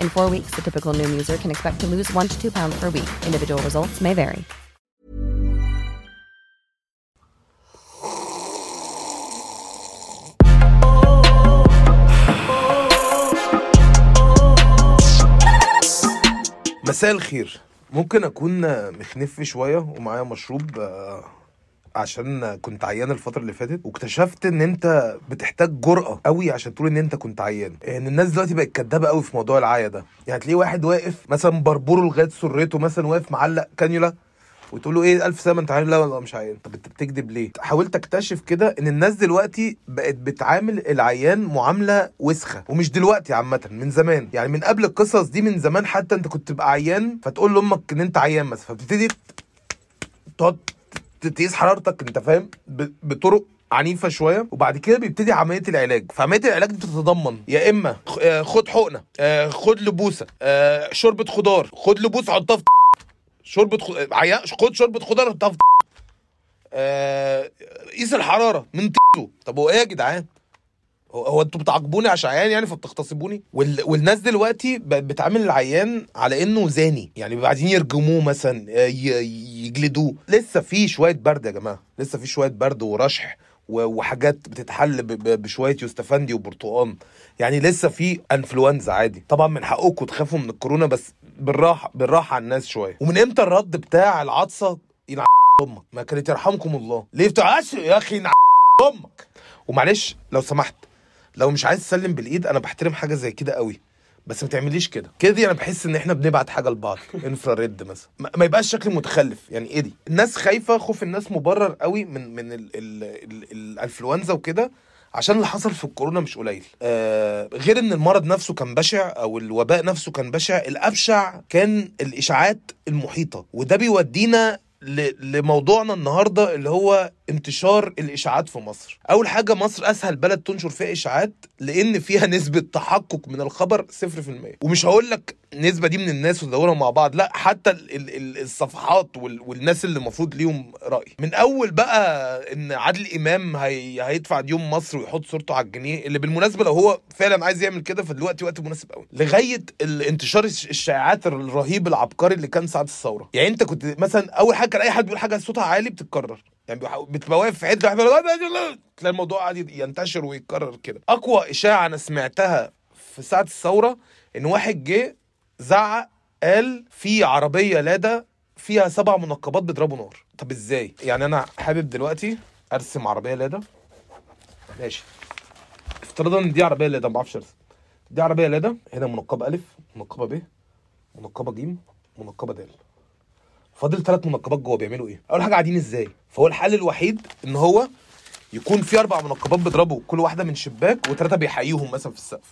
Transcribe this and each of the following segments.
In four weeks, the typical Noom user can expect to lose one to two pounds per week. Individual results may vary. مساء الخير ممكن اكون مخنف شويه ومعايا مشروب آه، عشان كنت عيان الفترة اللي فاتت واكتشفت إن أنت بتحتاج جرأة قوي عشان تقول إن أنت كنت عيان. إن الناس دلوقتي بقت كدابة قوي في موضوع العيا ده يعني تلاقيه واحد واقف مثلا بربره لغاية سرته مثلا واقف معلق كانيولا وتقول له إيه ألف سنه أنت عيان؟ لا والله مش عيان. طب أنت بتكذب ليه؟ حاولت أكتشف كده إن الناس دلوقتي بقت بتعامل العيان معاملة وسخة. ومش دلوقتي عامة من زمان. يعني من قبل القصص دي من زمان حتى أنت كنت تبقى عيان فتقول لأمك إن أنت عيان مثلا. فبتبتدي تقعد تقيس حرارتك انت فاهم؟ بطرق عنيفة شوية وبعد كده بيبتدي عملية العلاج. فعملية العلاج دي بتتضمن يا إما آه، خد حقنة آه، خد لبوسة آه، شوربة خضار خد لبوسة حطها في شوربة خد شوربة خضار حطها في قيس الحرارة من طب هو إيه يا جدعان؟ هو- أنتوا بتعاقبوني عشان عيان يعني فبتغتصبوني؟ وال... والناس دلوقتي بتعامل العيان على إنه زاني. يعني بعدين يرجموه مثلا آه، ي... يجلدوه. لسه في شوية برد يا جماعة. لسه في شوية برد ورشح. وحاجات بتتحل. بشوية يوستفندي وبرتقان. يعني لسه في انفلونزا عادي. طبعا من حقكم تخافوا من الكورونا بس بالراحه بالراحة على الناس شوية. ومن إمتى الرد بتاع العطسة؟ ينع أمك. ما كانت يرحمكم الله. ليه بتعش يا أخي؟ ينع أمك. ومعلش لو سمحت لو مش عايز تسلم بالإيد أنا بحترم حاجة زي كده قوي بس ما تعمليش كده. كده دي أنا بحس إن إحنا بنبعت حاجة لبعض انفراريد مثلا. ما ما يبقاش شكل متخلف يعني إيه دي؟ الناس خايفة خوف الناس مبرر قوي من من ال ال ال الإنفلونزا وكده عشان اللي حصل في الكورونا مش قليل. آه غير إن المرض نفسه كان بشع أو الوباء نفسه كان بشع الأبشع كان الإشاعات المحيطة وده بيودينا لموضوعنا النهارده اللي هو انتشار الإشاعات في مصر. أول حاجة مصر أسهل بلد تنشر فيها إشاعات لأن فيها نسبة تحقق من الخبر 0% ومش هقول لك النسبة دي من الناس وندورها مع بعض لا حتى ال ال ال الصفحات وال والناس اللي المفروض ليهم رأي. من أول بقى إن عادل إمام هي هيدفع ديون مصر ويحط صورته على الجنيه اللي بالمناسبة لو هو فعلا عايز يعمل كده فدلوقتي وقت مناسب قوي لغاية الانتشار الش- الشائعات الرهيب العبقري اللي كان ساعة الثورة. يعني أنت كنت مثلا أول حاجة كان أي حد بيقول حاجة صوتها عالي بتتكرر. يعني بتبقى واقف في حتة تلاقي الموضوع قاعد ينتشر ويتكرر كده. أقوى إشاعة أنا سمعتها في ساعة الثورة إن واحد جه زعق قال في عربية لادا فيها سبع منقبات بيضربوا نار. طب إزاي؟ يعني أنا حابب دلوقتي أرسم عربية لادا ماشي. افترضا إن دي عربية لادا ما بعرفش أرسم. دي عربية لادا هنا منقبة ألف منقبة ب منقبة ج منقبة د. فاضل ثلاث منقبات جوه بيعملوا إيه؟ أول حاجة قاعدين إزاي؟ فهو الحل الوحيد إن هو يكون في أربع منقبات بيضربوا كل واحدة من شباك وثلاثه بيحييهم مثلا في السقف.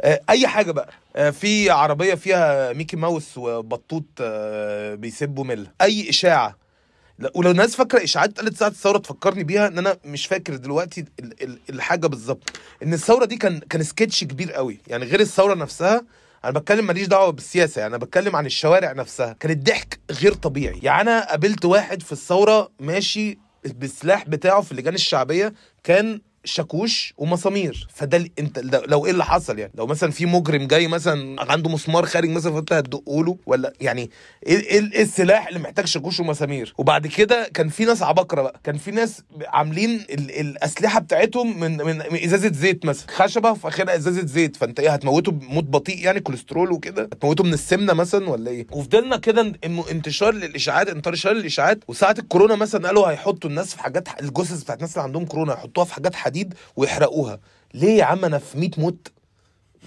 آه، أي حاجة بقى. آه، في عربية فيها ميكي ماوس وبطوط آه، بيسبوا مله أي إشاعة. ولو الناس فاكرة إشاعات اتقالت ساعة الثورة تفكرني بيها إن أنا مش فاكر دلوقتي ال- ال- الحاجة بالظبط. إن الثورة دي كان كان سكتش كبير قوي. يعني غير الثورة نفسها أنا بتكلم ماليش دعوة بالسياسة أنا بتكلم عن الشوارع نفسها. كان الضحك غير طبيعي. يعني أنا قابلت واحد في الثورة ماشي بالسلاح بتاعه في اللجان الشعبية كان شاكوش ومسامير. فده انت لو إيه اللي حصل يعني؟ لو مثلا في مجرم جاي مثلا عنده مسمار خارج مثلا فانت هتدقه له؟ ولا يعني إيه إيه إيه السلاح اللي محتاج شاكوش ومسامير؟ وبعد كده كان في ناس عباقرة بقى. كان في ناس عاملين ال الأسلحة بتاعتهم من من إزازة زيت مثلا. خشبة في آخرها إزازة زيت. فانت إيه هتموته بموت بطيء يعني كوليسترول وكده؟ هتموته من السمنة مثلا ولا إيه؟ وفضلنا كده ان- انتشار للإشاعات انتشار للإشاعات. وساعة الكورونا مثلا قالوا هيحطوا الناس في حاجات الجثث بتاعت الناس اللي عندهم كورونا يحطوها في حاجات حديد ويحرقوها. ليه يا عم أنا في 100 موت؟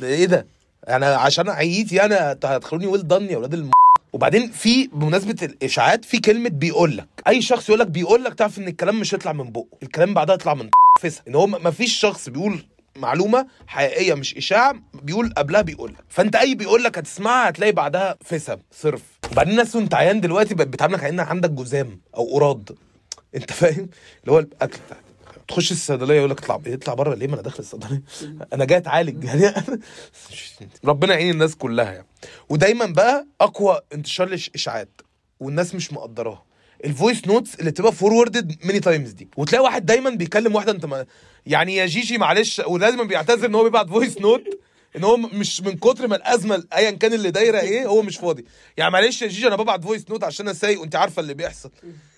إيه ده؟ أنا عشان عييت يعني هت- هتخلوني ويل دان يا ولاد الم... وبعدين في بمناسبة الإشاعات في كلمة بيقول لك أي شخص يقول لك بيقول لك تعرف إن الكلام مش هيطلع من بقه الكلام بعدها يطلع من فسا إن هو ما فيش شخص بيقول معلومة حقيقية مش إشاعة بيقول قبلها بيقول لك. فأنت أي بيقول لك هتسمعها هتلاقي بعدها فسا صرف. وبعدين الناس وأنت عيان دلوقتي بقت بتعاملك كأنك عندك جذام أو قراد أنت فاهم؟ اللي هو الأكل بتاعك. تخش الصيدلية يقول لك اطلع اطلع بره ليه ما أنا داخل الصيدلية؟ أنا جاي أتعالج. يعني ربنا يعين الناس كلها يعني. ودايما بقى أقوى انتشار للإشاعات والناس مش مقدراها. ال voice notes اللي تبقى forwarded many times دي. وتلاقي واحد دايما بيكلم واحدة أنت ما يعني يا جيجي معلش ودايما بيعتذر إن هو بيبعت voice note إن هو مش من كتر ما الأزمة ايا كان اللي دايرة إيه هو مش فاضي. يعني معلش يا جيجي أنا ببعت voice note عشان أنا سايق وأنت عارفة اللي بيحصل.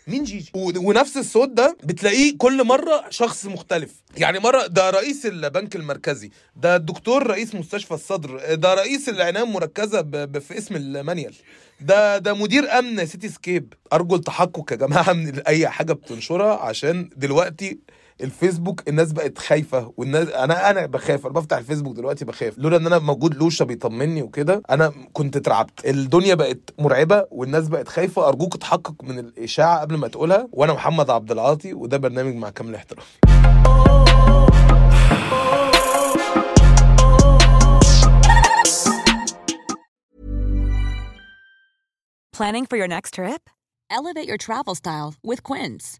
مين جيجي ونفس الصوت ده بتلاقيه كل مرة شخص مختلف. يعني مرة ده رئيس البنك المركزي ده الدكتور رئيس مستشفى الصدر ده رئيس العنايه المركزه ب... ب... في اسم المانيال ده ده مدير أمن سيتي سكيب. ارجو التحقق يا جماعة من أي حاجة بتنشرها عشان دلوقتي الفيسبوك الناس بقت خايفة والناس أنا أنا بخاف أنا بفتح الفيسبوك دلوقتي بخاف. لولا إن أنا موجود لوشا بيطمني وكده أنا كنت اترعبت. الدنيا بقت مرعبة والناس بقت خايفة. أرجوك تحقق من الإشاعة قبل ما تقولها. وأنا محمد عبد العاطي وده برنامج مع كامل احترام Planning for your next trip? Elevate your travel style with Quince.